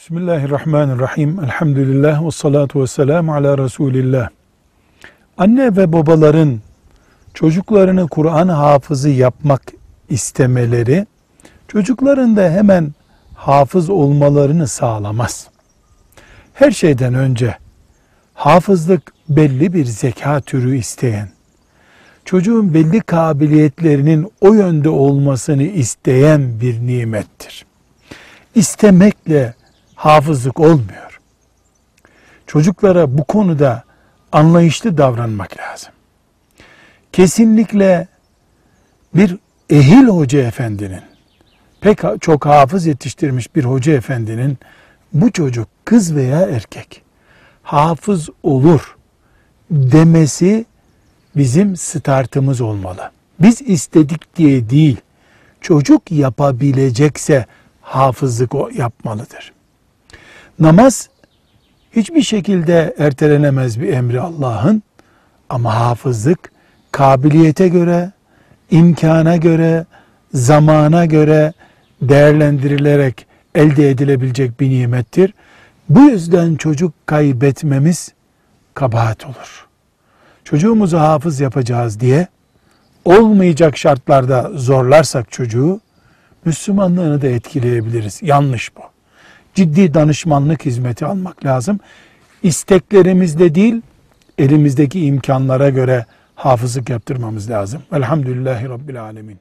Bismillahirrahmanirrahim. Elhamdülillah ve salatu ve selamu ala Resulillah. Anne ve babaların çocuklarını Kur'an hafızı yapmak istemeleri, çocukların da hemen hafız olmalarını sağlamaz. Her şeyden önce hafızlık belli bir zeka türü isteyen, çocuğun belli kabiliyetlerinin o yönde olmasını isteyen bir nimettir. İstemekle hafızlık olmuyor. Çocuklara bu konuda anlayışlı davranmak lazım. Kesinlikle bir ehil hoca efendinin, pek çok hafız yetiştirmiş bir hoca efendinin bu çocuk kız veya erkek hafız olur demesi bizim startımız olmalı. Biz istedik diye değil, çocuk yapabilecekse hafızlık yapmalıdır. Namaz hiçbir şekilde ertelenemez bir emri Allah'ın ama hafızlık kabiliyete göre, imkana göre, zamana göre değerlendirilerek elde edilebilecek bir nimettir. Bu yüzden çocuk kaybetmemiz kabahat olur. Çocuğumuzu hafız yapacağız diye olmayacak şartlarda zorlarsak çocuğu Müslümanlığını da etkileyebiliriz. Yanlış bu. Ciddi danışmanlık hizmeti almak lazım. İsteklerimizde değil, elimizdeki imkanlara göre hafızlık yaptırmamız lazım. Elhamdülillahi Rabbil Alemin.